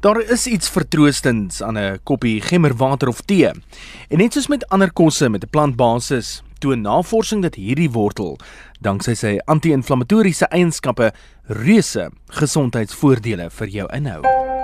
Daar is iets vertroostends aan 'n koppie gemmerwater of tee. En net soos met ander kosse met 'n plantbasis, toon navorsing dat hierdie wortel, danksy sy anti-inflammatoriese eienskappe, reuse gesondheidsvoordele vir jou inhou.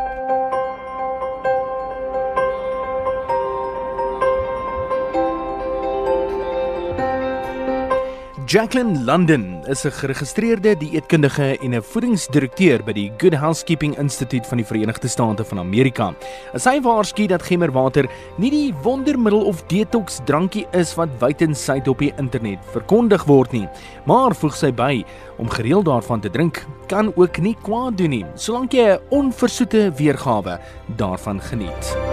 Jacqueline London is 'n geregistreerde dieetkundige en 'n voedingsdirekteur by die Good Housekeeping Institute van die Verenigde State van Amerika. Sy waarsku dat gemmerwater nie die wondermiddel of detox drankie is wat wydensyd op die internet verkondig word nie, maar voeg sy by om gereeld daarvan te drink kan ook nie kwaad doen nie, solank jy 'n onversoete weergawe daarvan geniet.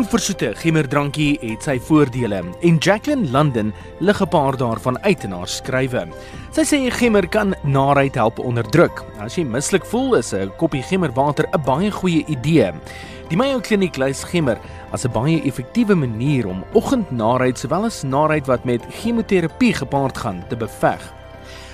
Onversoete gemmerdrankie het sy voordele en Jacqueline London lig 'n paar daarvan uit in haar skrywe. Sy sê gemmer kan naarheid help onderdruk. As jy mislik voel, is 'n koppie gemmerwater 'n baie goeie idee. Die Mayo Kliniek lys gemmer as 'n baie effektiewe manier om oggendnaarheid sowel as naarheid wat met chemoterapie gepaard gaan te beveg.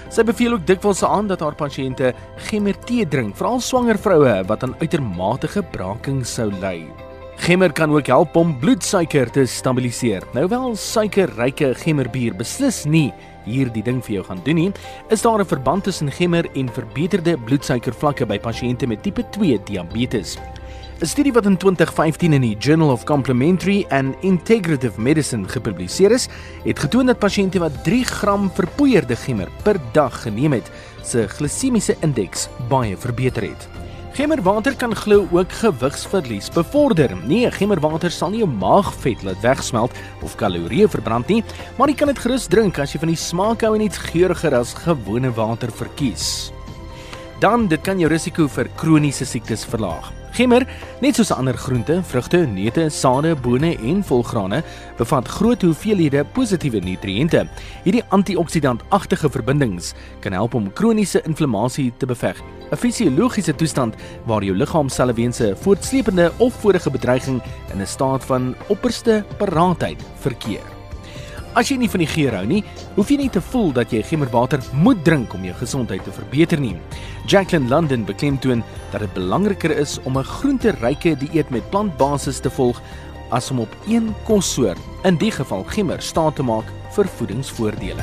Sy beveel ook dikwels aan dat haar pasiënte gemmer tee drink, veral swanger vroue wat aan uitermate braking sou ly. Gemmer kan ook help om bloedsuiker te stabiliseer. Nou wel suikerryke gemmerbier beslis nie hierdie ding vir jou gaan doen nie, is daar 'n verband tussen gemmer en verbeterde bloedsuikervlakke by pasiënte met tipe 2 diabetes. 'n Studie wat in 2015 in die Journal of Complementary and Integrative Medicine gepubliseer is, het getoon dat pasiënte wat 3 gram verpoeierde gemmer per dag geneem het, se glisemiese indeks baie verbeter het. Gemmerwater kan glo ook gewigsverlies bevorder. Nee, gemmerwater sal nie jou maagvet laat wegsmelt of kalorieë verbrand nie, maar jy kan dit gerus drink as jy van die smaak hou en iets geuriger as gewone water verkies. Dan dit kan jou risiko vir kroniese siektes verlaag. Gemmer, net soos ander groente, vrugte, neute, sade, bone en volgrane, bevat groot hoeveelhede positiewe nutriënte. Hierdie antioksidantagtige verbindings kan help om kroniese inflammasie te beveg, 'n fisiologiese toestand waar jou liggaam selle weens 'n voortsleepende of vorige bedreiging in 'n staat van opperste paraatheid verkeer. As jy nie van die geur hou nie, hoef jy nie te voel dat jy gemmerwater moet drink om jou gesondheid te verbeter nie. Jacqueline London beklemtoon dat dit belangriker is om 'n groente-ryke dieet met plantbasis te volg as om op een kossoort, in die geval gemmer, staat te maak vir voedingsvoordele.